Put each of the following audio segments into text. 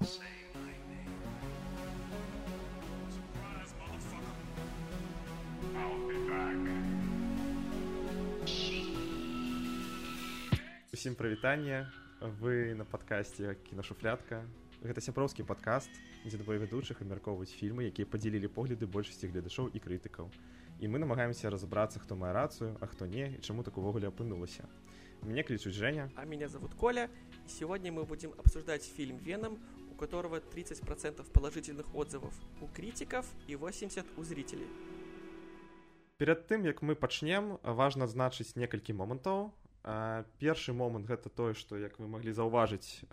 Усім прывітанне вы на падкасці кінашуфлятка гэта сяброўскі падкаст дзе двое вядучых абмяркоўваюць фільмы якія падзелілі погляды большасці гледачоў і крытыкаў. І мы намагаемся разабрацца хто мае рацыю а хто не і чаму так увогуле апынулася мне клічуць Женя. А меня зовут Коля. Сегодня мы будем обсуждать фильм Веном у которого 30% положительных отзывов у критиков и 80 у зрителей. Перед тым як мы пачнем важна адзначыць некалькі момантаў. Першы момант гэта тое што як вы маглі заўважыць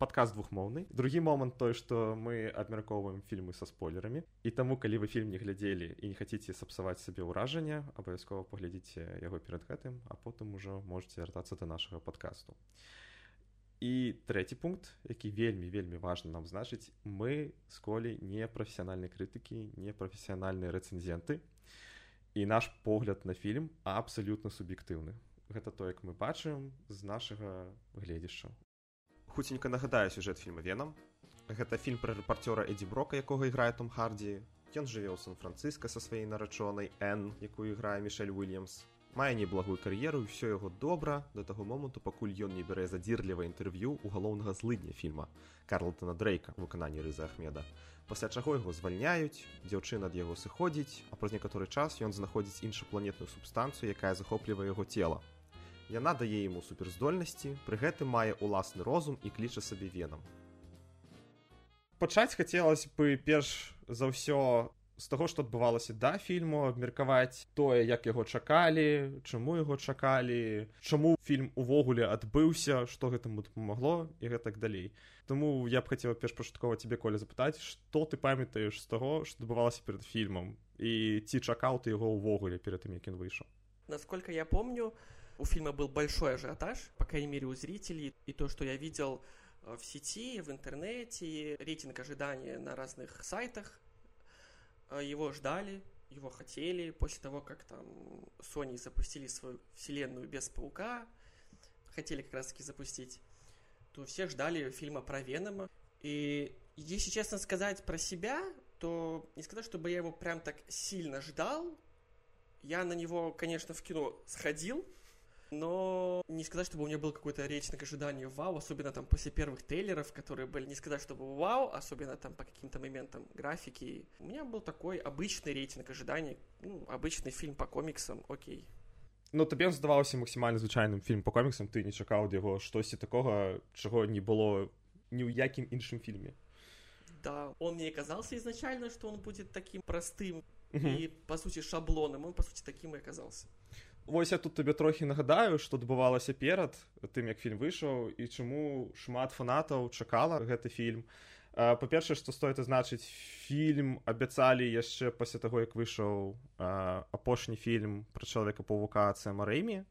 падказ двухмоўны. Другі момант той што мы абмяркоўваем фільмы са спойлерамі. І таму калі вы фільм не глядзелі і не хаце сапсаваць сабе ўражання абавязкова паглядзіце яго перад гэтым а потым ужо можете вяртацца да нашага падкасту і трэці пункт які вельмі вельмі важна нам значыць мы з колей не прафесіянальнай крытыкі не прафесіянальныя рэцэнзенты і наш погляд на фільм абсалютна суб'ектыўны гэта то як мы бачым з нашага гледзяшча хуценька нагадаю сюжэт фільма венам гэта фільм пра рэпарцёра эдзі брока якога іграе том хардзі ён жыве ў сан-францыска са сваёй нарачонай н якую іграе мішель уильямс мае неблагую кар'еру ўсё яго добра да таго моманту пакуль ён не бярэ задзірліва інтэрв'ю у галоўнага злыдня фільма карлтона дрейка выкананні рыза ахмеда. Пасля чаго яго звальняюць дзяўчына ад яго сыходзіць а праз некаторы час ён знаходзіць іншапланетную субстанцыю якая захоплівае яго цела Яна дае яму суперздольнасці, пры гэтым мае ўласны розум і кліча сабе венам. Пачаць хацелася бы перш за ўсё з таго, што адбывалася да фільму, абмеркаваць тое, як яго чакалі, чаму яго чакалі, чаму фільм увогуле адбыўся, што гэтаму дапамагло і гэтак далей. Таму я б хацела першпачаткова цябе коля запытаць, што ты памятаеш з таго, што адбывалася перад фільмам і ці чакаў ты яго ўвогуле перад тым, як ён выйшаў. Насколько я помню, у фильма был большой ажиотаж, по крайней мере у зрителей, и то, что я видел э, в сети, в интернете, рейтинг ожидания на разных сайтах, его ждали, его хотели, после того, как там Sony запустили свою вселенную без паука, хотели как раз-таки запустить, то все ждали фильма про Венома. И если честно сказать про себя, то не сказать, чтобы я его прям так сильно ждал. Я на него, конечно, в кино сходил, но не сказать, чтобы у меня был какой-то рейтинг ожидания вау, особенно там после первых трейлеров, которые были, не сказать, чтобы вау, особенно там по каким-то моментам графики. У меня был такой обычный рейтинг ожиданий, ну, обычный фильм по комиксам, окей. Ну, табе здаваўся максімальна звычайным фільм по коміксам ты не чакаў ад яго штосьці такога чаго не было ні ў якім іншым фільме да он мне казался изначально что он будет таким простым uh -huh. и по сути шаблоном он по сути таким и оказался Вось я тут табе трохі нагадаю, што адбывалася перад тым, як фільм выйшаў і чаму шмат фанатаў чакала гэты фільм. Па-першае, што стоит азначыць фільм абяцалі яшчэ пасля таго, як выйшаў апошні фільм пра чалавека павука Марэмі,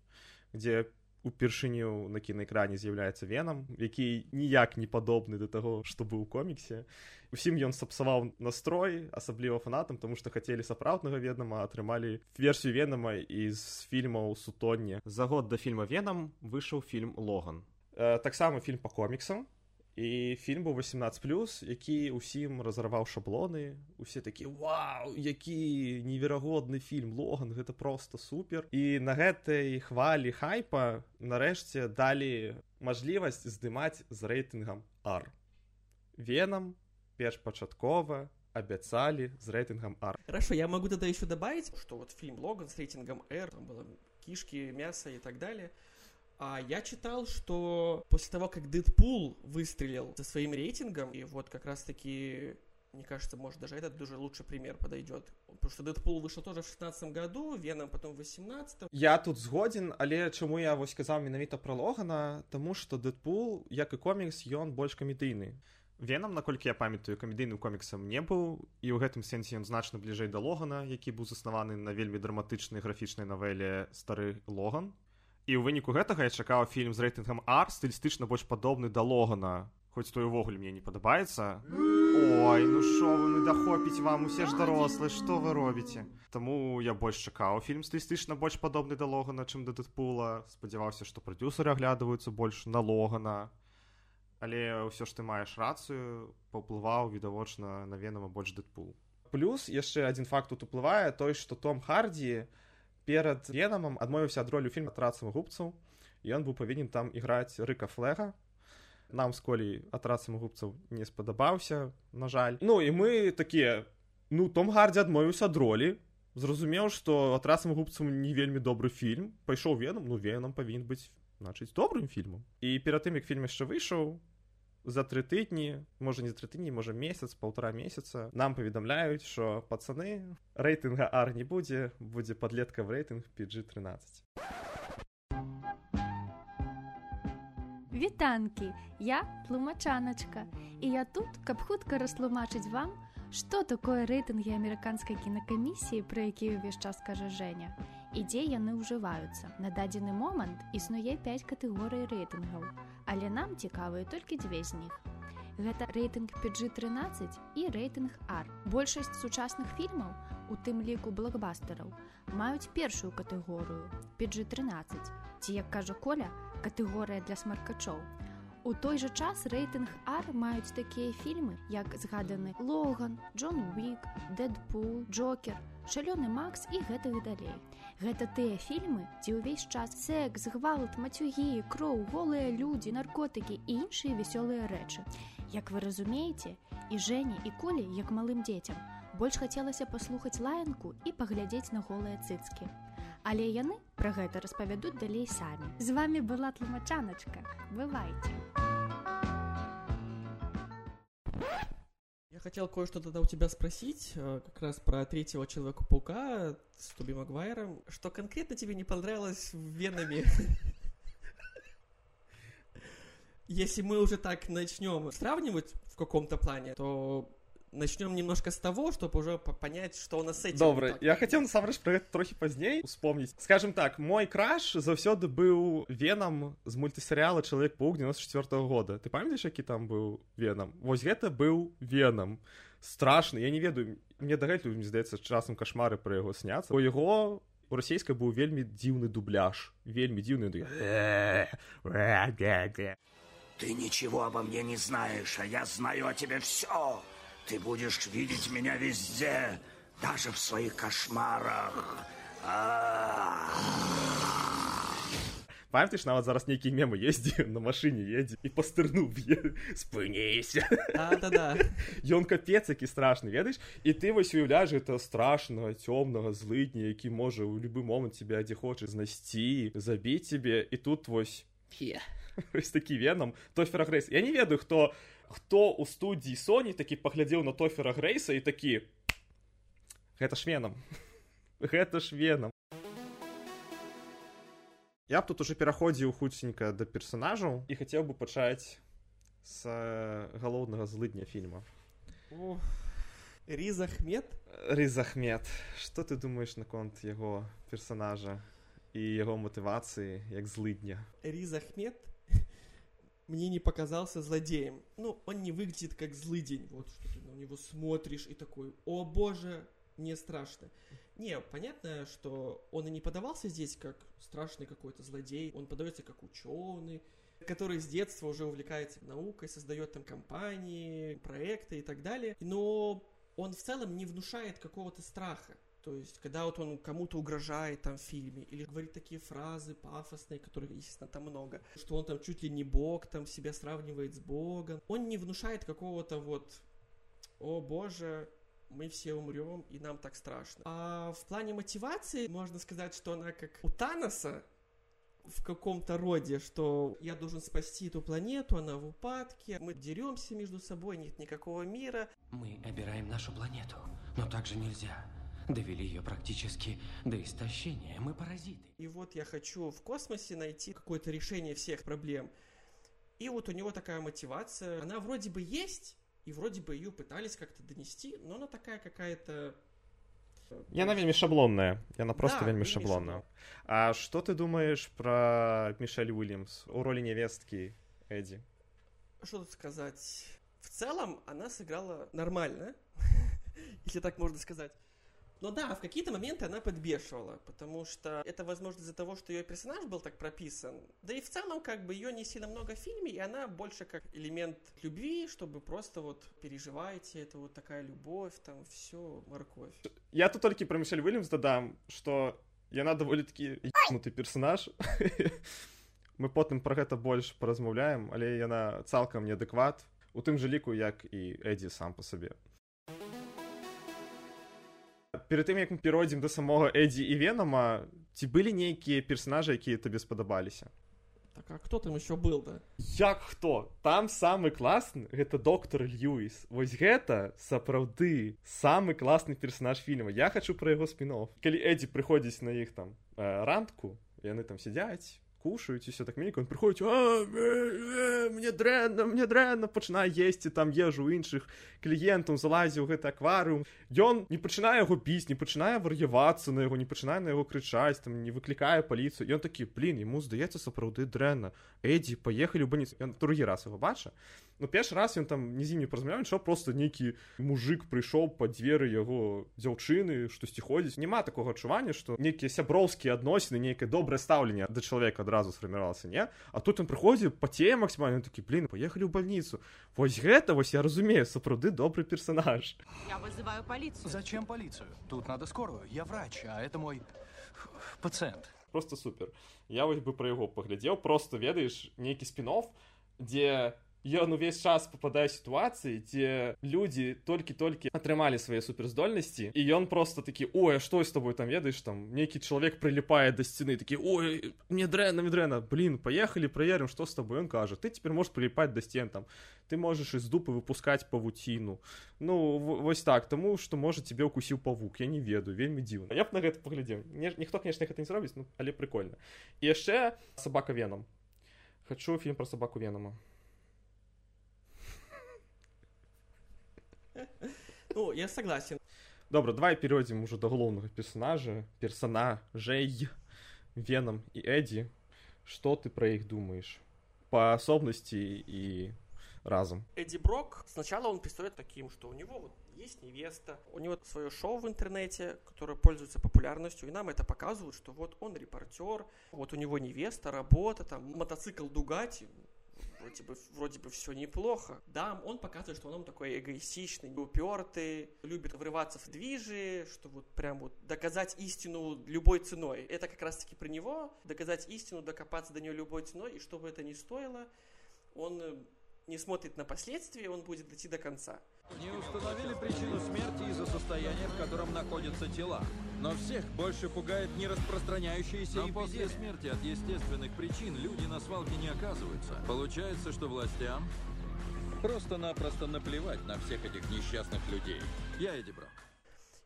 дзе упершыню на кінаэкране з'яўляецца венам які ніяк не падобны да таго што быў у коміксе. Усім ён сапсаваў настрой асабліва фанатам тому што хацелі сапраўднага ведама атрымалі версію венама з фільмаў сутонне за год да фільма венам выйшаў фільм логан э, таксама фільм по коміксам і фільм быў 18 плюс які ўсім разарваў шаблоны. Усе такі вау які неверагодны фільм логан гэта просто супер і на гэтай хвалі хайпа нарэшце далі мажлівасць здымаць з рэйтынгам ар венам першпачаткова абяцалі з рэйтынгам ар хорошо я могу тогда еще добавить что вот фильм логан с рейтингом r там было кишки мясо и так далее А я читал, что после того, как Дэдпул выстрелил со своим рейтингом, и вот как раз-таки мне кажется, может, даже этот даже лучший пример подойдет. Потому что Дэдпул вышел тоже в 16 году, Веном потом в 18 Я тут згоден, але чему я вот сказал менавіта про Логана, тому что Дэдпул, як и комикс, ён больш камедыйны. Веном, наколькі я памятаю, камедыйным коміксам не быў, і ў гэтым сэнсе ён значна бліжэй да Логана, які быў заснаваны на вельмі драматычнай графічнай навеле стары Логан і ў выніку гэтага я чакаў фільм з рэйтынгам ар стылістычна больш падобны да логана. Хоць той увогуле мне не падабаецца. Ой ну шо вы мы дахопіць вам усе ж дарослы што вы робіце? Таму я больш чакаў фільм стылістычна больш падобны да логана чым да дэдпула. Спадзяваўся што прадюсеры аглядваюцца больш на логана. Але ўсё ж ты маеш рацыю паўплываў відавочна на венама больш дэдпул. Плюс яшчэ адзін факт тут уплывае той што том хардзі перад венамам адмовіўся ад ролю фільм атрацам губцаў ён быў павінен там іграць рыка флега нам з колей атрацам губцаў не спадабаўся на жаль. Ну і мы такія ну том гардзі адмовіўся ад ролі. Зразумеў што атрасам губцам не вельмі добры фільм. Пайшоў венам ну венам павінен быць значыць добрым фільмам. І перад тым як фільм яшчэ выйшаў за тры тыдні можа не за тры тыдні можа месяц полтора месяца нам паведамляюць що пацаны рэйтынга ар не будзе будзе падлетка в рэйтынг pg 13 Вітанкі, я тлумачаначка, і я тут, каб хутка растлумачыць вам, што такое рэйтынгі амерыканскай кінакамісіі, пра які ўвесь час кажа Жэня, і дзе яны ўжываюцца. На дадзены момант існуе 5 катэгорый рэйтынгаў, але нам цікавыя толькі дзве з них. Гэта рэйтынг PG-13 і рэйтынг R. Большасць сучасных фільмаў, у тым ліку блокбастараў, маюць першую катэгорыю PG-13, ці, як кажа Коля, катэгорыя для смаркачоў. У той жа час рэйтынг R маюць такія фільмы, як згаданы Логан, Джон Уик, Дэдпул, Джокер, шалёны Макс і гэтых далей. Гэта тыя фільмы, дзе ўвесь час секс, гвалт, мацюгі, кроў, голыя людзі, наркотыкі і іншыя вясёлыя рэчы. Як вы разумееце, і Жэні і колі, як малым дзецям, больш хацелася паслухаць лаянку і паглядзець на голыя цыцкі. Але яны пра гэта распавядуць далей самі. З вами была тлумачаначка. Бывайце. Я хотел кое-что тогда у тебя спросить, э, как раз про третьего Человека-паука с Тоби Магуайром. Что конкретно тебе не понравилось в Венами? Если мы уже так начнем сравнивать в каком-то плане, то начнем немножко с того, чтобы уже понять, что у нас с этим. Добре, я хотел насамрэч про гэта трохі пазней успомніць. Скажем так, мой краш заўсёды быў венам з мультысерыяла чалавек паук 94 -го года. Ты памятаеш, які там быў венам? Вось гэта быў венам. Страшны, я не ведаю, мне дагэтуль мне здаецца часам кашмары пра яго сняцца. У яго у расійскай быў вельмі дзіўны дубляж, вельмі дзіўны Ты ничего обо мне не знаешь, а я знаю о тебе все. Ты будешь видеть меня везде, даже в своих кошмарах. Памятаеш, нават зараз нейкі мемы ездзі на машыне едзе і пастырнуў спыніся да Ён капец які страшны ведаеш і ты вось уяўляеш гэта страшнага цёмнага злыдня які можа ў любы момант тебе дзе хоча знайсці забіць тебе і тут вось ось такі венам то ферагрэс Я не ведаю хто хто у студіі Соні такі паглядзеў на тофера грэйса і такі гэта ж венам гэта ж венам я б тут уже пераходзіў хуценька да персонажаў і хацеў бы пачаць з галоўнага злыдня фільма різахмет різахмет что ты думаешь наконт яго персонажа і яго матывацыі як злыдня різахмет мне не показался злодеем. Ну, он не выглядит как злый день. Вот что ты на него смотришь и такой, о боже, мне страшно. Не, понятно, что он и не подавался здесь как страшный какой-то злодей. Он подается как ученый, который с детства уже увлекается наукой, создает там компании, проекты и так далее. Но он в целом не внушает какого-то страха. То есть, когда вот он кому-то угрожает там в фильме, или говорит такие фразы пафосные, которых, естественно, там много, что он там чуть ли не бог, там себя сравнивает с богом, он не внушает какого-то вот, о боже, мы все умрем, и нам так страшно. А в плане мотивации можно сказать, что она как у Таноса, в каком-то роде, что я должен спасти эту планету, она в упадке, мы деремся между собой, нет никакого мира. Мы обираем нашу планету, но также нельзя довели ее практически до истощения. Мы паразиты. И вот я хочу в космосе найти какое-то решение всех проблем. И вот у него такая мотивация. Она вроде бы есть, и вроде бы ее пытались как-то донести, но она такая какая-то Яна вельмі шаблонная яна просто да, вельмі шаблонная А что ты думаешь про Мишель Уильямс у роли невестки Эдди что тут сказать в целом она сыграла нормально если так можно сказать Но да, в какие-то моменты она подбешивала, потому что это, возможно, из-за того, что ее персонаж был так прописан. Да и в целом, как бы, ее не сильно много в фильме, и она больше как элемент любви, чтобы просто вот переживаете, это вот такая любовь, там, все, морковь. Я тут толькі пра Мішель Вільямс дадам, што яна даволі такі ебнуты персонаж. Мы потым пра гэта больш паразмаўляем, але яна цалкам неадэкват, у тым жа ліку, як і Эдзі сам па сабе Перед тым як мы перайдзем да самога эдзі і венама ці былі нейкія персонажы якія табе спадабаліся так а кто там еще был да? Як хто там самы класны гэта доктор льюіс вось гэта сапраўды самы класны персонаж фільма. Я хочу пра яго спінов калі эдзі прыходзіць на іх там э, ранку яны там сядзяць кушаюць і все так мейк он прыходзіць мне дрэнна мне дрэнна пачынае есці там ежу іншых кліентаў залазіў гэты акварыум ён не пачынае яго піць не пачынае вар'явацца на яго не пачынае на яго крычаць там не выклікае паліцыю ён такі блин ему здаецца сапраўды дрэнна эдзі паехалі ў баніцу ён другі раз его бача ну першы раз ён там не з імі празмяў що просто нейкі мужик прыйшоў па дзверы яго дзяўчыны штосьці ходзіць. Няма такога адчування што нейкія сяброўскія адносіны нейкае добрае стаўленне да чалавека адразу сфарміравалася не? А тут ён прыходзіў пацее максімальна такі блин паехалі ў бальніцу вось гэта вось я разумею сапраўды добрый персонаж я вызываю полицию зачем полицию тут надо скорую. Я врач а это мой пациент. Просто супер. Я вось бы про яго паглядзеў. Просто ведаеш нейкі спінов дзе ён увесь час попадае сітуацыі дзе людзі толькі-толькі атрымалі свае суперздольнасці і ён просто такі ой што з тобой там ведаеш там нейкі чалавек прыліпае да сцены такі ой мне дрэнна дрэнна блин поехали праверым што з тобой ён кажа ты цяпер можешь прыліпаць да сцен там ты можаш из дупы выпускаць павуціну ну вось так таму што можа тебе укусіў павук я не ведаю вельмі дзіўна я б на гэта паглядзеў ніхто конечно гэта не зробіць ну, але прикольно. І яшчэ сабака венам хочу фільм про сабаку венама Ну, я согласен. Добра, давай перейдем уже до главного персонажа, персонажей Веном и Эдди. Что ты про их думаешь? По особенности и разом. Эдди Брок, сначала он пристает таким, что у него вот есть невеста, у него свое шоу в интернете, которое пользуется популярностью, и нам это показывают, что вот он репортер, вот у него невеста, работа, там, мотоцикл Дугати, вроде бы, вроде бы все неплохо. Да, он показывает, что он такой эгоистичный, упертый, любит врываться в движи, что вот прям вот доказать истину любой ценой. Это как раз-таки про него, доказать истину, докопаться до нее любой ценой, и что бы это ни стоило, он э, не смотрит на последствия, он будет идти до конца. Не установили причину смерти из-за состояния, в котором находятся тела. Но всех больше пугает не распространяющиеся Но после смерти от естественных причин люди на свалке не оказываются. Получается, что властям просто-напросто наплевать на всех этих несчастных людей. Я Эдди Брок.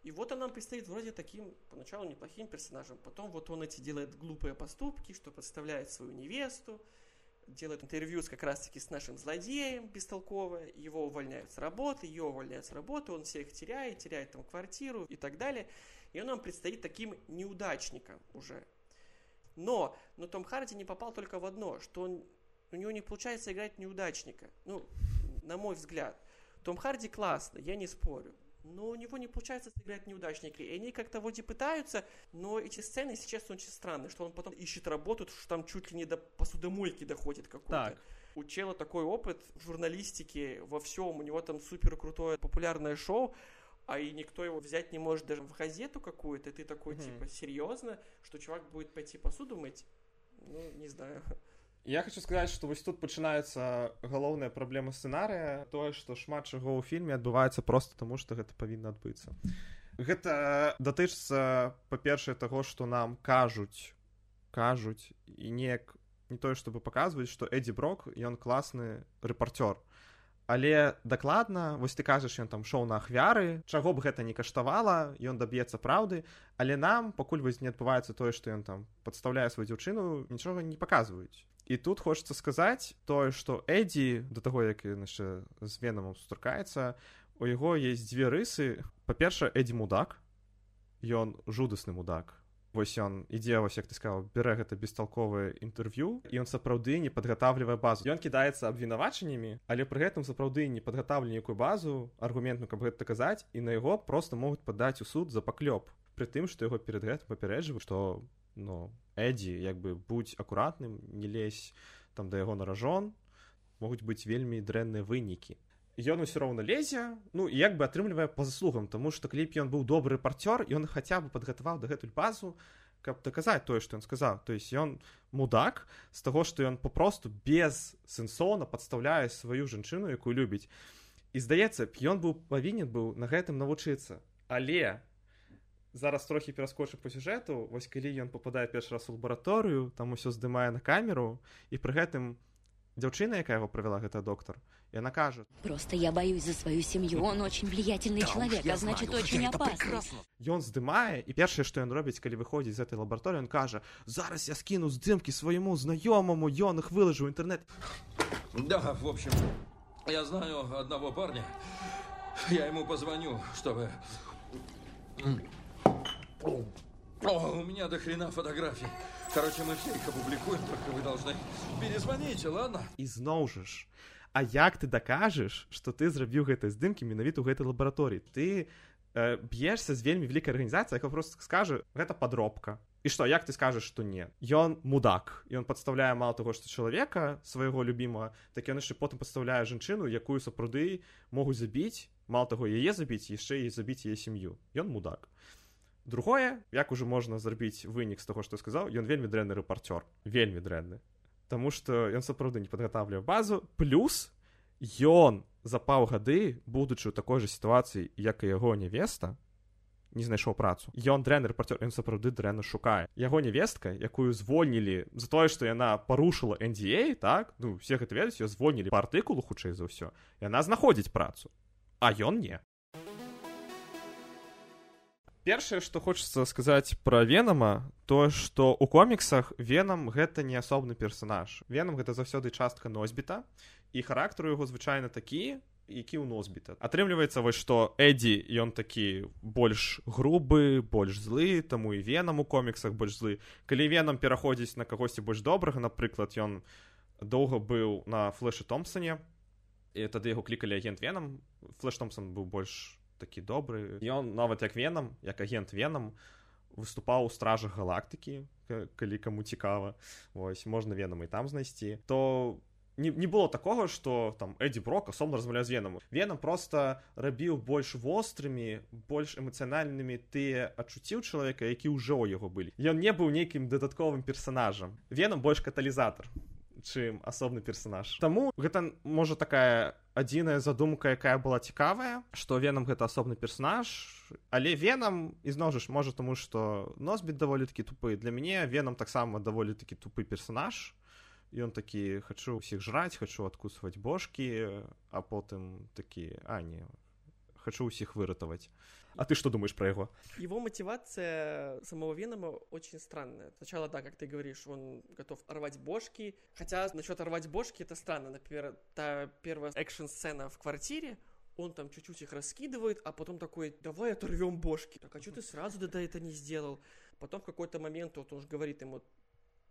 И вот он нам предстоит вроде таким, поначалу неплохим персонажем. Потом вот он эти делает глупые поступки, что подставляет свою невесту, делает интервью с, как раз-таки с нашим злодеем бестолково, его увольняют с работы, ее увольняют с работы, он всех теряет, теряет там квартиру и так далее. И он нам предстоит таким неудачником уже. Но, но Том Харди не попал только в одно, что он, у него не получается играть неудачника. Ну, на мой взгляд. Том Харди классно, я не спорю но у него не получается сыграть неудачника. И они как-то вроде пытаются, но эти сцены, если честно, очень странные, что он потом ищет работу, что там чуть ли не до посудомойки доходит какой-то. Так. У чела такой опыт в журналистике, во всем, у него там супер крутое популярное шоу, а и никто его взять не может даже в газету какую-то, и ты такой, угу. типа, серьезно, что чувак будет пойти посуду мыть? Ну, не знаю. Я хочу сказаць што вось тут пачынаецца галоўная праблема сцэнарыя тое што шмат чаго ў фільме адбываецца просто таму што гэта павінна адбыцца. Гэта датычыцца па-першае таго што нам кажуць кажуць і неяк не тое чтобы паказваюць што эдзі брок ён класны рэпартёр. Але дакладна вось ты кажаш ён там шоу на ахвяры чаго б гэта не каштавала ён даб'ецца праўды але нам пакуль вось не адбываецца тое што ён там падстаўляе сваю дзяўчыну нічога не паказваюць і тут хочется сказаць тое что эддзі до таго як ён яшчэ з венамом сустракаецца у яго есть дзве рысы. Па-перша эддзі мудак ён жудасны мудак. Вось ён ідзе вось як ты сказал бярэ гэта бесталковае інтэрв'ю і ён сапраўды не падгатавлівае базу. Ён кідаецца абвінавачаннямі але пры гэтым сапраўды не падгатавлю нейкую базу аргументну каб гэта казаць і на яго просто могуць падаць у суд за паклёп пры тым што яго перад гэтым папярэджваю што ну эдзі як бы будь акуратным не лезь там да яго наражон могуць быць вельмі дрэнныя вынікі ён усё роўна лезе ну як бы атрымлівае па заслугам тому что калі б ён быў добры парцёр ён хаця бы падгатаваў дагэтуль базу каб даказаць тое што ён сказаў то есть ён мудак з таго што ён папросту без сэнсоўна падстаўляе сваю жанчыну якую любіць і здаецца б ён быў павінен быў на гэтым навучыцца але зараз трохі пераскочу по сюжэту вось калі ён попадае першы раз у лабараторыю там усё здымае на камеру і пры гэтым дзяўчына якая яго правяла гэта доктор и она кажет просто я боюсь за свою семью он очень влиятельный да человек а значит знаю, очень опасный. ён здымае і першае што ён робіць калі выходзіць з этой лабораторыі он кажа зараз я скіну здымкі свайму знаёмаму ён их выложу интернет да в общем я знаю одного парня. Я ему позвоню чтобы меня до хрена фотографий. Короче мы все их опубликуем только вы должны перезвоните ладно? І зноў жа ж А як ты дакажаш што ты зрабіў гэтай здымкі менавіта ў гэтай лабараторыі ты э, б'ешся з вельмі вялікай арганізацыі яка просто скажа гэта падробка і што як ты скажаш што не ён мудак. Ён падставляе мало таго што чалавека свайго любімага так ён яшчэ потым пастаўляе жанчыну якую сапраўды могуць забіць мало таго яе забіць яшчэ і забіць яе сям'ю ён мудак другое як уже можна зрабіць вынік з таго што сказаў ён вельмі дрэнны рэпарцёр вельмі дрэнны. Таму што ён сапраўды не падгатавлівае базу. Плюс ён за паўгады будучы ў такой жа сітуацыі як і яго невеста не знайшоў працу. Ён дрэнны рэпартер ён сапраўды дрэнна шукае. Яго невестка якую звольнілі за тое што яна парушыла NDA так? Ну все гэта ведаць ее звольнілі па артыкулу хутчэй за ўсё яна знаходзіць працу. А ён не першае што хочацца сказаць пра венама то што у коміксах венам гэта не асобны персонаж. Венам гэта заўсёды частка носьбіта і характару яго звычайна такі які ў носьбіта атрымліваецца вось што эдзі ён такі больш грубы больш злы таму і венам у коміксах больш злы. Калі венам пераходзіць на кагосьці больш добрага напрыклад ён доўга быў на флэшы томпсоне і тады яго клікалі агент венам флэш томпсон быў больш такі добры. Ён нават як венам як агент венам выступаў у стражах галактыкі калі каму цікава. Вось можна венам і там знайсці. То не, не было такого что там эдди брок асобна размаўляе з венаму венам просто рабіў больш вострымі больш эмацыянальнымі тыя адчуцці ў чалавека які ўжо ў яго былі. Ён не быў нейкім дадатковым персонажам венам больш каталізатар чым асобны персонаж. Таму гэта можа такая адзіная задумка якая была цікавая што венам гэта асобны персонаж але венам ізноў жа ж можа таму што носьбіт даволі такі тупы для мяне венам таксама даволі такі тупы персонаж ён такі хачу ўсіх жраць хачу адкусваць бошкі а потым такі а не хочу ўсіх выратаваць А ты что думаешь про его? Его мотивация самого Венома очень странная. Сначала, да, как ты говоришь, он готов рвать бошки. Хотя насчет рвать бошки это странно. Например, та первая экшн-сцена в квартире, он там чуть-чуть их раскидывает, а потом такой, давай оторвем бошки. Так, а что ты сразу да это не сделал? Потом в какой-то момент вот он уже говорит ему,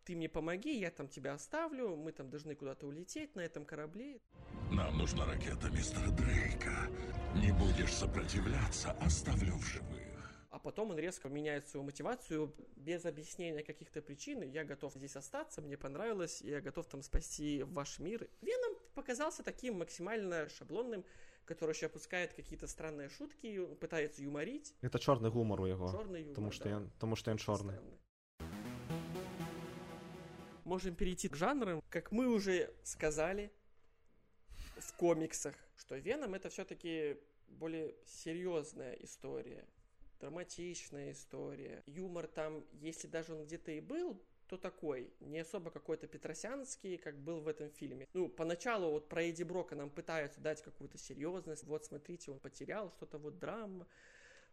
ты мне помоги, я там тебя оставлю, мы там должны куда-то улететь на этом корабле. Нам нужна ракета мистера Дрейка. Не будешь сопротивляться, оставлю в живых. А потом он резко меняет свою мотивацию без объяснения каких-то причин. Я готов здесь остаться, мне понравилось, я готов там спасти ваш мир. Веном показался таким максимально шаблонным, который еще опускает какие-то странные шутки, пытается юморить. Это черный гумор у его. Черный юмор, потому что, да. он, потому что он черный. Странный можем перейти к жанрам. Как мы уже сказали в комиксах, что Веном это все-таки более серьезная история, драматичная история. Юмор там, если даже он где-то и был, то такой, не особо какой-то петросянский, как был в этом фильме. Ну, поначалу вот про Эдди Брока нам пытаются дать какую-то серьезность. Вот, смотрите, он потерял что-то, вот драма.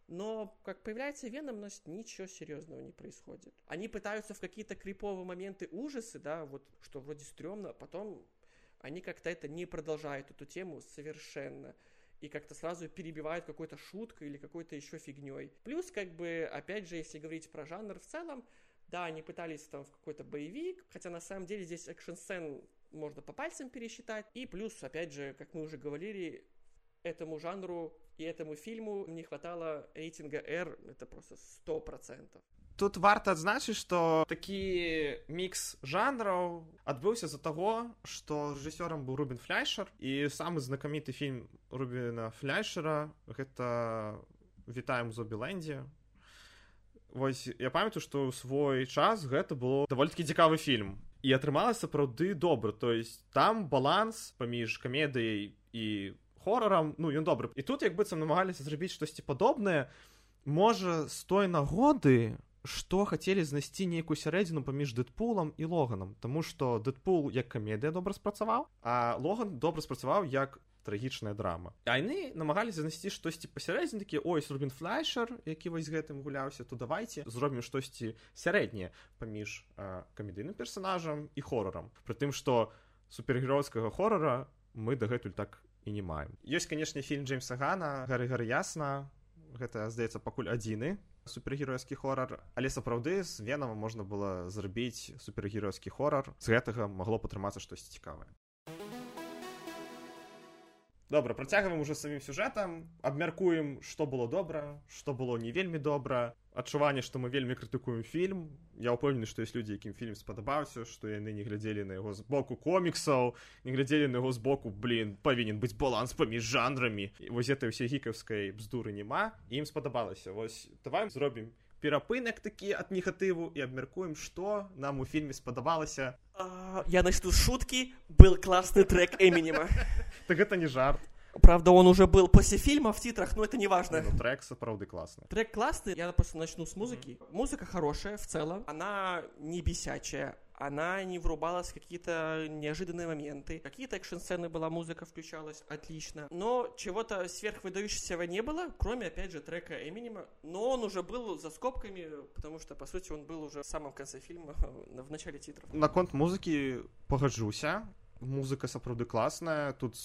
Но как появляется Веном, но ничего серьезного не происходит. Они пытаются в какие-то криповые моменты ужасы, да, вот что вроде стрёмно, а потом они как-то это не продолжают эту тему совершенно. и как-то сразу перебивают какой-то шуткой или какой-то еще фигней. Плюс, как бы, опять же, если говорить про жанр в целом, да, они пытались там в какой-то боевик, хотя на самом деле здесь экшн-сцен можно по пальцам пересчитать. И плюс, опять же, как мы уже говорили, этому жанру и этому фильму не хватало рейтинга R, это просто 100%. Тут варта адзначыць, што такі мікс жанраў адбыўся з-за таго, што рэжысёрам быў Рубін Фляйшер і самы знакаміты фільм Рубіна Фляйшера гэта вітаем зобілендзе. Вось я памятаю, што ў свой час гэта было даволі такі цікавы фільм і атрымалася сапраўды добра то есть там баланс паміж камедыяй і хорарам ну ён добры. І тут як быццам намагаліся зрабіць штосьці падобнае можа з той нагоды што хацелі знайсці нейкую сярэдзіну паміж дэдпулам і логанам. Таму што дэдпул як камедыя добра спрацаваў а логан добра спрацаваў як трагічная драма. А яны намагаліся знайсці штосьці пасярэдзін такі ой рубін флайшер які вось гэтым гуляўся то давайте зробім штосьці сярэдняе паміж камедыйным персонажам і хорарам прытым што супергеройскага хорара мы дагэтуль так і не маем. Ёсць канешне фільм джеймса гана гары гары ясна гэта здаецца пакуль адзіны супергеройскі хорар. Але сапраўды з венама можна было зрабіць супергеройскі хорар. З гэтага магло патрымацца штосьці цікавае. Добра працягваем уже самім сюжэтам. Абмяркуем што было добра што было не вельмі добра адчуванне што мы вельмі крытыкуем фільм. Я ўпэўнены што ёсць людзі якім фільм спадабаўся што яны не глядзелі на яго з боку коміксаў не глядзелі на яго з боку блин павінен быць баланс паміж жанрамі. Вось этой усе гікаўскай бздуры няма ім спадабалася. Вось давай зробім перапынак такі ад негатыву і абмяркуем што нам у фільме спадабалася. Я начну шуткі. Был класны трек эмінема. Так гэта не жарт Правда, он уже был после фильма в титрах, но это не важно. Ну, трек, правда, классный. Трек классный, я просто начну с музыки. Mm-hmm. Музыка хорошая в целом, она не бесячая, она не врубалась в какие-то неожиданные моменты. Какие-то экшн-сцены была, музыка включалась отлично. Но чего-то сверхвыдающегося не было, кроме, опять же, трека Эминема. Но он уже был за скобками, потому что, по сути, он был уже в самом конце фильма, в начале титров. На конт музыки погоджуся. Музыка, сапраўды, классная. Тут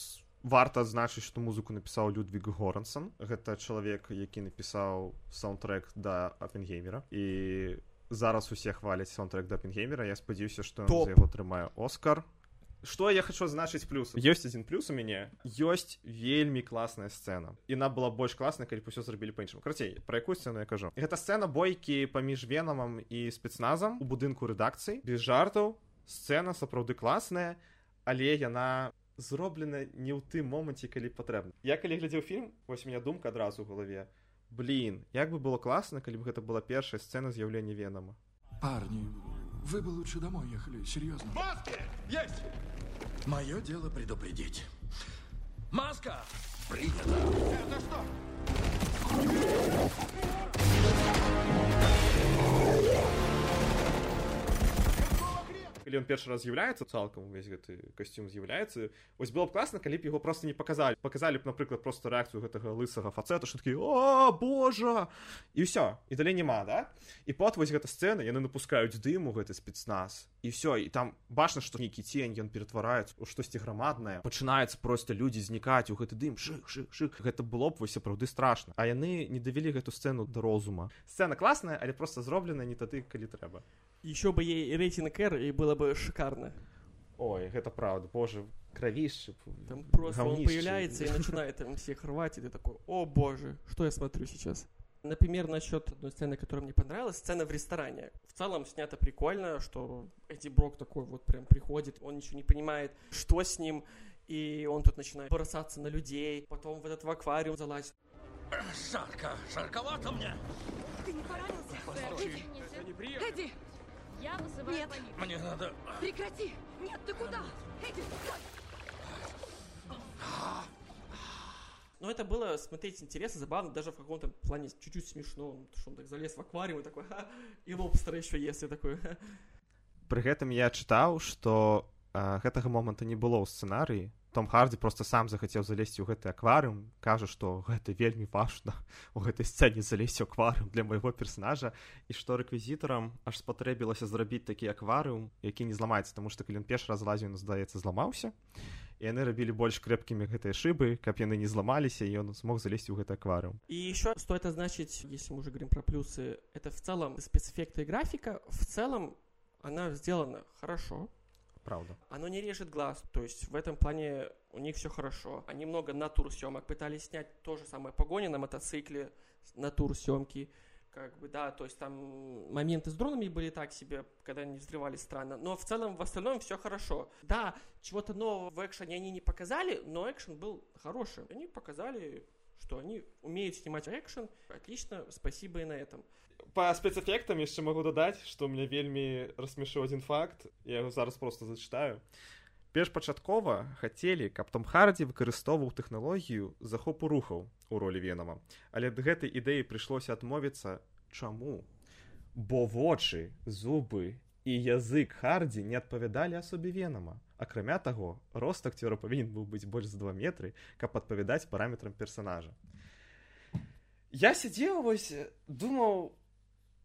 варта адзначыць што музыку напісаў людвиг горансон гэта чалавек які напісаў саундтрек да апенгеймера. І зараз усе хваляць саундтрек да апенгеймера. Я спадзяюся што яго трымае оскар. Что я хочу значыць плюс? Ёсць адзін плюс у мяне. Ёсць вельмі класная сцэна. Іна была больш класна калі ўсё зрабілі па-іншаму. Крацей пра якую сцэну я кажу? Гэта сцэна бойкі паміж венамам і спецназам у будынку рэдакцыі. Без жартаў сцэна сапраўды класная але яна зроблена не ў тым моманце калі патрэбна. Я калі глядзеў фільм вось у меня думка адразу ў галаве. Блин як бы было класна калі б гэта была першая сцена з'яўлення венама парни вы бы лучше домой ехали серьезно маски! Есть! Мое дело предупредить. Маска! Принято. Это что калі ён першы раз з'яўляецца цалкам увесь гэты касцюм з'яўляецца вось было б класна калі б яго просто не паказалі паказалі б напрыклад просто рэакцыю гэтага лысага фацета шуткі о божа і ўсё і далей няма да? І пот вось гэта сцэна яны напускаюць дыму гэты спецназ і все і там бачна што нейкі цень ён ператвараецца у штосьці грамаднае пачынаецца просто людзі знікаць у гэты дым шых шых шых гэта было б вось сапраўды страшна а яны не давялі гэту сцэну да розума сцэна класная але просто зроблена не тады калі трэба еще бы ей рейтинг R, и было бы шикарно. Ой, это правда, боже, кровище. Там просто говнище. он появляется и начинает там всех рвать, и ты такой, о боже, что я смотрю сейчас? Например, насчет одной сцены, которая мне понравилась, сцена в ресторане. В целом снято прикольно, что Эдди Брок такой вот прям приходит, он ничего не понимает, что с ним, и он тут начинает бросаться на людей, потом в этот в аквариум залазит. Жарко, жарковато мне. Ты не поранился? Эдди, Эдди, я вызываю Нет. полицию. Мне надо... Прекрати! Нет, ты куда? Эдди, стой! Но это было смотреть интересно, забавно, даже в каком-то плане чуть-чуть смешно, что он так залез в аквариум и такой, ха, и лобстера еще есть, и такой, ха. Пры гэтым я чытаў, што а, гэтага моманта не было ў сцэнарыі, том хардзі просто сам захацеў залезці ў гэты акварыум кажа што гэта вельмі важна у гэтай сцэне залезці акварыум для майго персонажа і што рэквізітарам аж спатрэбілася зрабіць такі акварыум які не зламаецца тому што калі ён першы раз лазіў здаецца зламаўся і яны рабілі больш крэпкімі гэтыя шыбы каб яны не зламаліся і ён смог залезть у гэты акварыум И еще стоит означить, если мы уже говорим про плюсы, это в целом спецэффекты и графика, в целом она сделана хорошо, правда. Оно не режет глаз, то есть в этом плане у них все хорошо. Они много натур съемок пытались снять то же самое погони на мотоцикле, натур съемки, как бы, да, то есть там моменты с дронами были так себе, когда они взрывались странно, но в целом в остальном все хорошо. Да, чего-то нового в экшене они не показали, но экшен был хороший. Они показали, что они умеют снимать экшен, отлично, спасибо и на этом. по спецэфектам яшчэ магу дадаць што мне вельмі рассмешыў адзін факт я яго зараз просто зачытаю Першпачаткова хацелі каб том хардзі выкарыстоўваў тэхналогію захопу рухаў у ролі венама але ад гэтай ідэі прыйшлося адмовіцца. Чаму? Бо вочы зубы і язык хардзі не адпавядалі асобе венама акрамя таго рост акцёра павінен быў быць больш за 2 метры каб адпавядаць параметрам персонажа я сидзеў вось думаў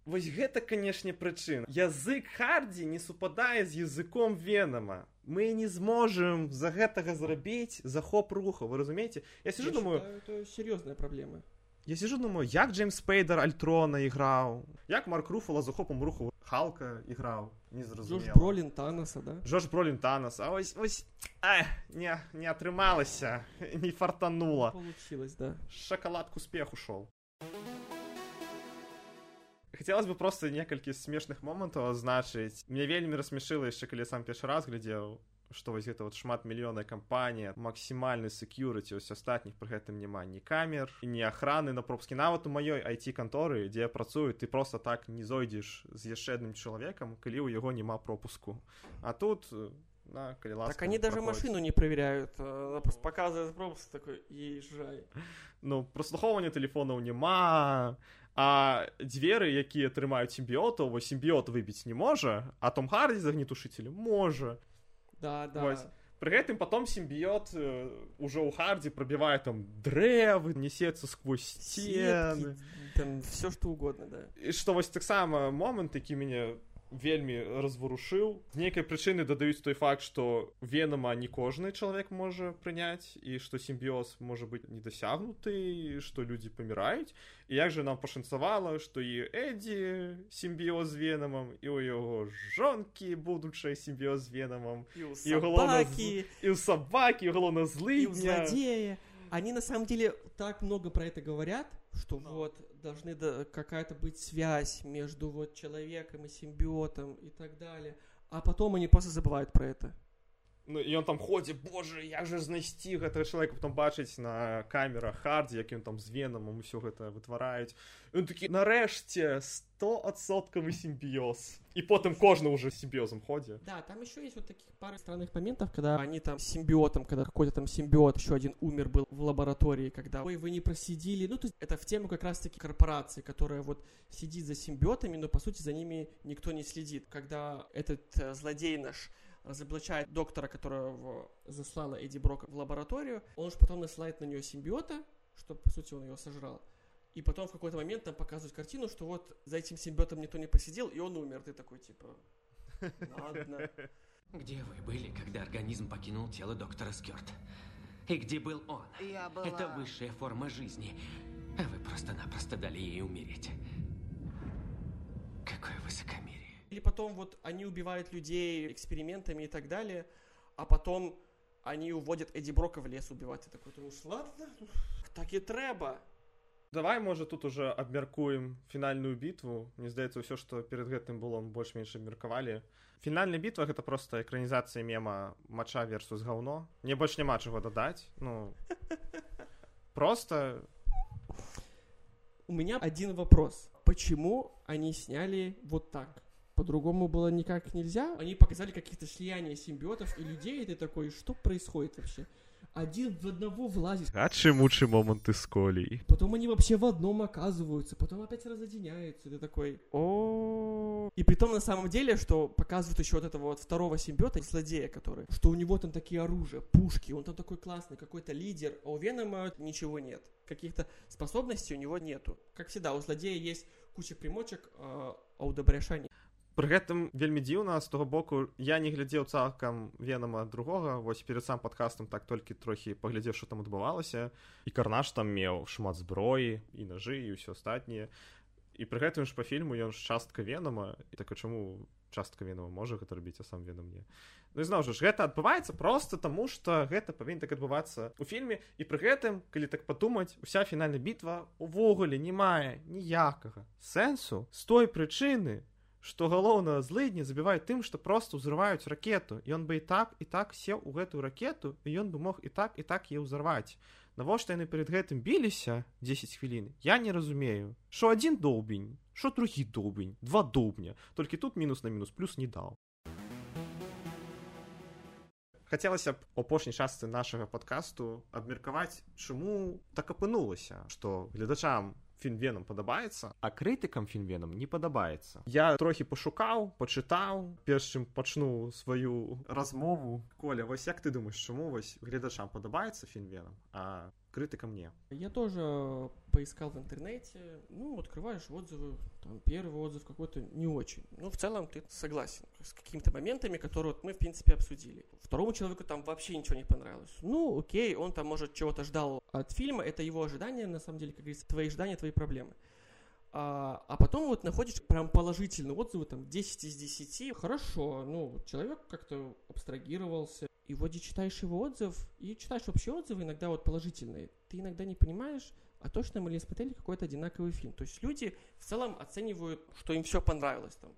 вось гэта канешне прычына. Язык хардзі не супадае з языком венама мы не зможам за гэтага зрабіць захоп руху вы разумееце я сижу Я думаю серьезная проблема. я сижу думаю як джеймс спейдер альтрона іграў як марк руфала захопам руху халка іграў не Джош зразумела Бролин Таноса, да? Джош Бролин Танос а ось ось а, не не атрымалася не фартанула Получилось, да. шоколад к успеху шел Хацелось бы просто некалькі смешных момантаў азначыць мне вельмі рассмешыла яшчэ калі сам першы раз глядзеў што вось гэта вот шмат мільённая кампанія максімальны секьюрыці ось астатніх пры гэтым няма ні камер ні охраны на пропускі нават у маёй IT канторы дзе я працую ты просто так не зойдзеш з яшчэ адным чалавекам калі ў яго няма пропуску а тут э, на калі ласка Так они даже праходзь. машину не проверяют, э, она просто показывает пропуск такой, езжай. ну прослухоўвання тэлефонаў няма а дзверы якія трымаюць сімбіётаў вось сімбіёт выбіць не можа а том хардзі з агнетушителем можа Да, да. Вось. Пры гэтым потом сімбіёт э, уже ў хардзе прабівае там дрэвы несецца сквозь сцены Сетки, там все что угодно, да. і што вось таксама момант які мяне вельмі разварушыў. З нейкай прычыны дадаюць той факт што венама не кожны чалавек можа прыняць і што сімбіоз можа быць недасягнуты што людзі паміраюць. І як же нам пашанцавала што і эдзі сімбіоз венамам і ў яго жонкі будучай сімбіоз венамам і галоўна з- собаки, і ў сабакі галоўна злыдня. Злодея. Они на самом деле так много про это говорят, что вот должны да- какая-то быть связь между вот человеком и симбиотом и так далее. А потом они просто забывают про это. Ну, і ён там ходзіць Боже як же знайсці гэтага чалавека потом бачыць на камерах хардзе якім там з венамам усё гэта вытвараюць ён такі нарэшце 100соткавы сімбіоз і потым кожны уже з сімбіозам ходзе Да, там еще есть вот таких пара странных моментов, когда они там с симбиотом, когда какой-то там симбиот, еще один умер был в лаборатории, когда, ой, вы не просидели. Ну, то есть это в тему как раз-таки корпорации, которая вот сидит за симбиотами, но по сути за ними никто не следит. Когда этот э, злодей наш разоблачает доктора, которого заслала Эдди Брока в лабораторию, он же потом насылает на нее симбиота, что по сути он ее сожрал. И потом в какой-то момент там показывают картину, что вот за этим симбиотом никто не посидел, и он умер. Ты такой, типа, ладно. Где вы были, когда организм покинул тело доктора Скёрт? И где был он? Я была... Это высшая форма жизни. А вы просто-напросто дали ей умереть. Или потом вот они убивают людей экспериментами и так далее, а потом они уводят Эдди Брока в лес убивать. Ты такой думаешь, ладно, так и треба. давай можа тут уже абмяркуем фінальную бітву мне здаецца ўсё што перад гэтым было мы больш-менш абмеркавалі фінальная бітва гэта просто экранізацыя мема мача версус гаўно мне больш няма чаго дадаць ну просто У меня один вопрос. Почему они сняли вот так? По-другому было никак нельзя. Они показали какие-то слияния симбиотов и людей, и ты такой, что происходит вообще? Один в одного влазит, а чымучы моманты з колей потом они вообще в одном оказываются, потом опять разъединяются, и ты такой, о И при том на самом деле, что показывают еще вот этого вот второго симбиота, злодея, который, что у него там такие оружия, пушки, он там такой классный, какой-то лидер, а у Венома ничего нет. Каких-то способностей у него нету. Как всегда, у злодея есть куча примочек, а а у Добряша нет. Пры гэтым вельмі дзіўна з таго боку я не глядзеў цалкам венама другога вось перед сам падкастам так толькі трохі паглядзеў что там адбывалася. І карнаш там меў шмат зброі і нажы і ўсё астатніе і пры гэтым ж па фільму ён ж частка венама і так чаму частка венама можа гэта рабіць а сам вена мне Ну і зноў жа ж гэта адбываецца просто таму што гэта павінен так адбывацца у фільме. І пры гэтым калі так падумаць уся фінальная бітва увогуле не мае ніякага сэнсу з той прычыны што галоўнага злыдні забіваюць тым што просто ўзрываюць ракету. Ён бы і так і так сеў у гэтую ракету і ён бы мог і так і так е ўзарваць навошта яны перед гэтым біліся 10 хвілін я не разумею. Що адзін доўбень що другі доўбень два доўбня толькі тут мінус на мінус плюс не даў хацелася б апошняй частцы нашага падкасту абмеркаваць чаму так апынулася што гледачам фільвенам падабаецца? А крытыкам фільвенам не падабаецца. Я трохі пашукаў пачытаў перш чым пачну сваю размову. Коля вось як ты думаешь чаму вось гледачам падабаецца фільвенам а крытыка мне. Я тоже поискал в интернете ну открываешь отзывы там первый отзыв какой-то не очень. Ну в целом ты согласен с какими-то моментами которые вот мы в принципе обсудили. Второму человеку там вообще ничего не понравилось. Ну окей он там может чего-то ждал от фильма это его ожидания на самом деле как говорится твои ожидания твои проблемы. А, а потом вот находишь прям положительные отзывы, там 10 из 10, хорошо, ну, человек как-то абстрагировался, и вроде читаешь его отзыв, и читаешь вообще отзывы иногда вот положительные, ты иногда не понимаешь, а точно мы ли смотрели какой-то одинаковый фильм. То есть люди в целом оценивают, что им все понравилось там.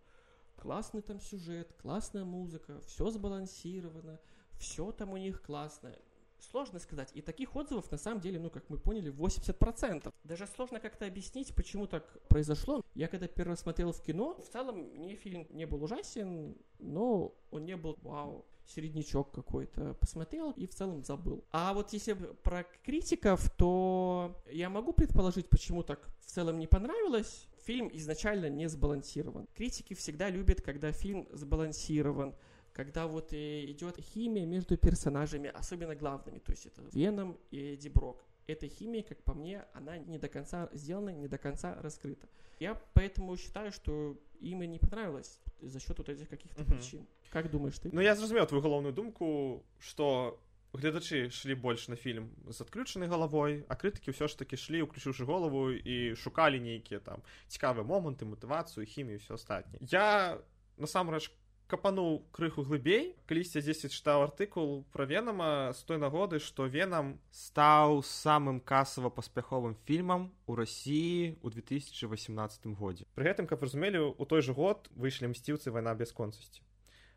Классный там сюжет, классная музыка, все сбалансировано, все там у них классно. Сложно сказать. И таких отзывов, на самом деле, ну, как мы поняли, 80%. Даже сложно как-то объяснить, почему так произошло. Я когда первый смотрел в кино, в целом мне фильм не был ужасен, но он не был вау середнячок какой-то посмотрел и в целом забыл. А вот если про критиков, то я могу предположить, почему так в целом не понравилось. Фильм изначально не сбалансирован. Критики всегда любят, когда фильм сбалансирован, когда вот идет химия между персонажами, особенно главными, то есть это Веном и Эдди Брок. Эта химия, как по мне, она не до конца сделана, не до конца раскрыта. Я поэтому считаю, что им и не понравилось за счет вот этих каких-то uh-huh. причин. Как думаешь ты? Ну, я зразумеў твою галоўную думку, што гледачы шлі больш на фільм з адключанай галавой, а крытыкі ўсё ж такі шлі, уключыўшы голову і шукалі нейкія там цікавыя моманты, матывацыю, хімію, ўсё астатніе. Я насамрэч капануў крыху глыбей калісьці 10 чытаў артыкул пра венама з той нагоды што венам стаў самым касава паспяховым фільмам у рассіі ў 2018 годзе. Пры гэтым каб разумелі у той жа год выйшлі мсціўцы вайна бясконцасці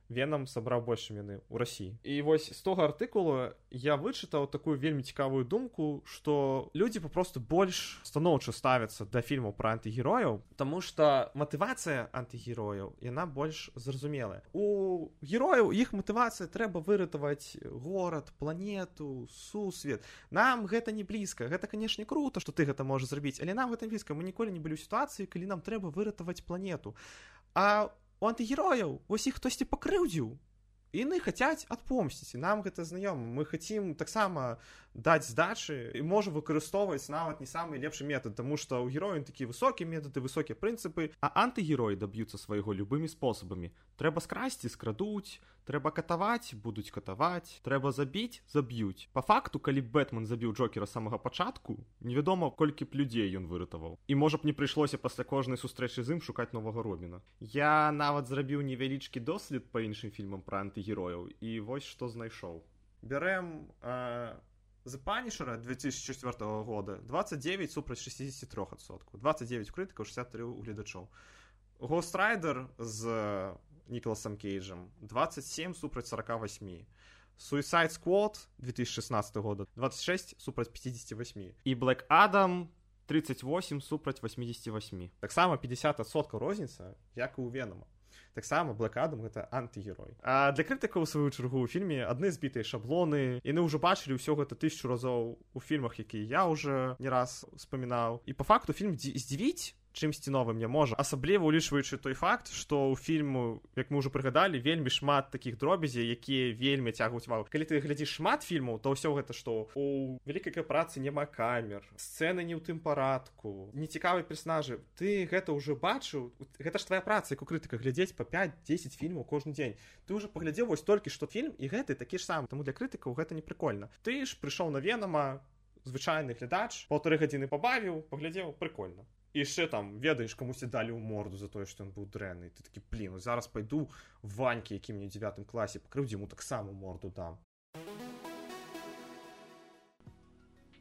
венам сабраў больш яны ў рассіі і вось з тога артыкулу я вычытаў такую вельмі цікавую думку што людзі папросту больш станоўча ставяцца да фільмаў пра антыгерояў Таму што матывацыя антыгерояў яна больш зразумелая. У герояў іх матывацыя трэба выратаваць горад планету сусвет. Нам гэта не блізка. Гэта канешне круто што ты гэта можа зрабіць але нам гэта блізка. Мы ніколі не былі ў сітуацыі калі нам трэба выратаваць планету. А у у антыгерояў вось іх хтосьці пакрыўдзіў. Іны хацяць адпомсціць. Нам гэта знаём мы хацім таксама даць здачы і можа выкарыстоўваць нават не самы лепшы метад тому што ў героін такі высокія метады высокія прынцыпы а антыгероі даб'юцца свайго любымі спосабамі. Трэба скрасці скрадуць трэба катаваць будуць катаваць. Трэба забіць заб'юць. По факту калі бэтман забіў джокера самага пачатку невядома колькі б людзей ён выратаваў. І можа б не прыйшлося пасля кожнай сустрэчы з ім шукаць новага робіна. Я нават зрабіў невялічкі дослед па іншым фільмам пра антыгерояў і вось што знайшоў. Бярэм а The Punisher 2004 года. 29 супраць 63%. 29 крытыкаў 63 у гледачоў. Rider з Ніколасам Кейджам 27 супраць 48. Suicide Squad 2016 года 26 супраць 58. І Black Adam 38 супраць 88. Таксама 50 адсоткаў розніца, як і ў Венама таксама блэкадам гэта антыгерой а для крытыкаў у сваю чаргу у фільме адны збітыя шаблоны яны ўжо бачылі ўсё гэта тысячу разоў у фільмах які я уже не раз успамінаў і по факту фільм здзівіць чымсьці новым не можа. Асабліва улічваючы той факт што ў фільму як мы ўжо прыгадалі вельмі шмат такіх дробязей якія вельмі цягваюць вал калі ты глядзіш шмат фільмаў то ўсё гэта што у вялікай працы няма камер сцэны не ў тым парадку нецікавыя персонажы ты гэта ўжо бачыў гэта ж твоя праца як у крытыка глядзець па 5-10 фільмаў кожны дзень. Ты уже паглядзеў вось толькі што фільм і гэты такі ж сам таму для крытыкаў гэта не прикольна ты ж прыйшоў на венама звычайны глядач полторы гадзіны пабавіў паглядзеў прикольна яшчэ там ведаеш камусьці далі ў морду за тое што ён быў дрэнны ты такі блин зараз пайду ванькі які мне девятым класе пакрыўдзе яму таксама морду дам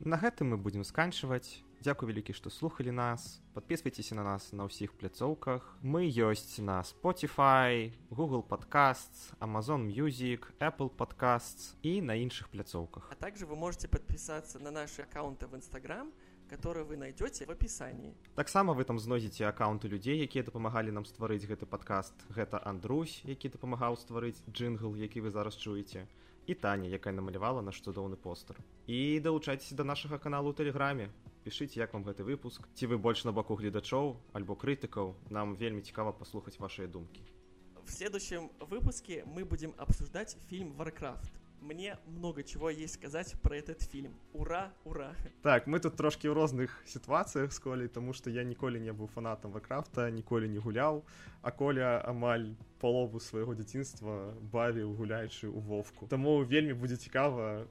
на гэтым мы будзем сканчваць Дзякуй вялікі, што слухалі нас. Падпісвайцеся на нас на ўсіх пляцоўках. Мы ёсць на Spotify, Google Podcasts, Amazon Music, Apple Podcasts і на іншых пляцоўках. А также вы можете подписаться на наши аккаунты в Instagram, которые вы найдете в описании. Таксама вы там знойдзеце аккаунты людзей, якія дапамагалі нам стварыць гэты падкаст. Гэта Андрусь, які дапамагаў стварыць джингл, які вы зараз чуеце і таня якая намалявала наш цудоўны постер і далучайцеся да нашага каналу ў тэлеграме. Пішыце як вам гэты выпуск ці вы больш на баку гледачоў альбо крытыкаў. Нам вельмі цікава паслухаць вашыя думкі. В следующем выпуске мы будем обсуждать фильм варкрафт мне много чего есть сказать про этот фильм. Ура ура. Так мы тут трошки ў розных сітуацыях з колей тому что я ніколі не быў фанатам варкрафта ніколі не гуляў а коля амаль палову свайго дзяцінства бавіў гуляючы у вовку. Таму вельмі будзе цікава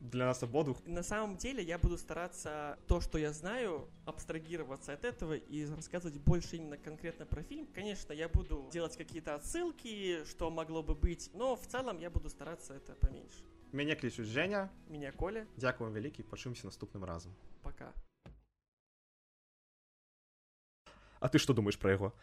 для нас обоих. На самом деле я буду стараться то, что я знаю, абстрагироваться от этого и рассказывать больше именно конкретно про фильм. Конечно, я буду делать какие-то отсылки, что могло бы быть, но в целом я буду стараться это поменьше. Меня кличут Женя. Меня Коля. Дякую великий, почуемся наступным разом. Пока. А ты что думаешь про его?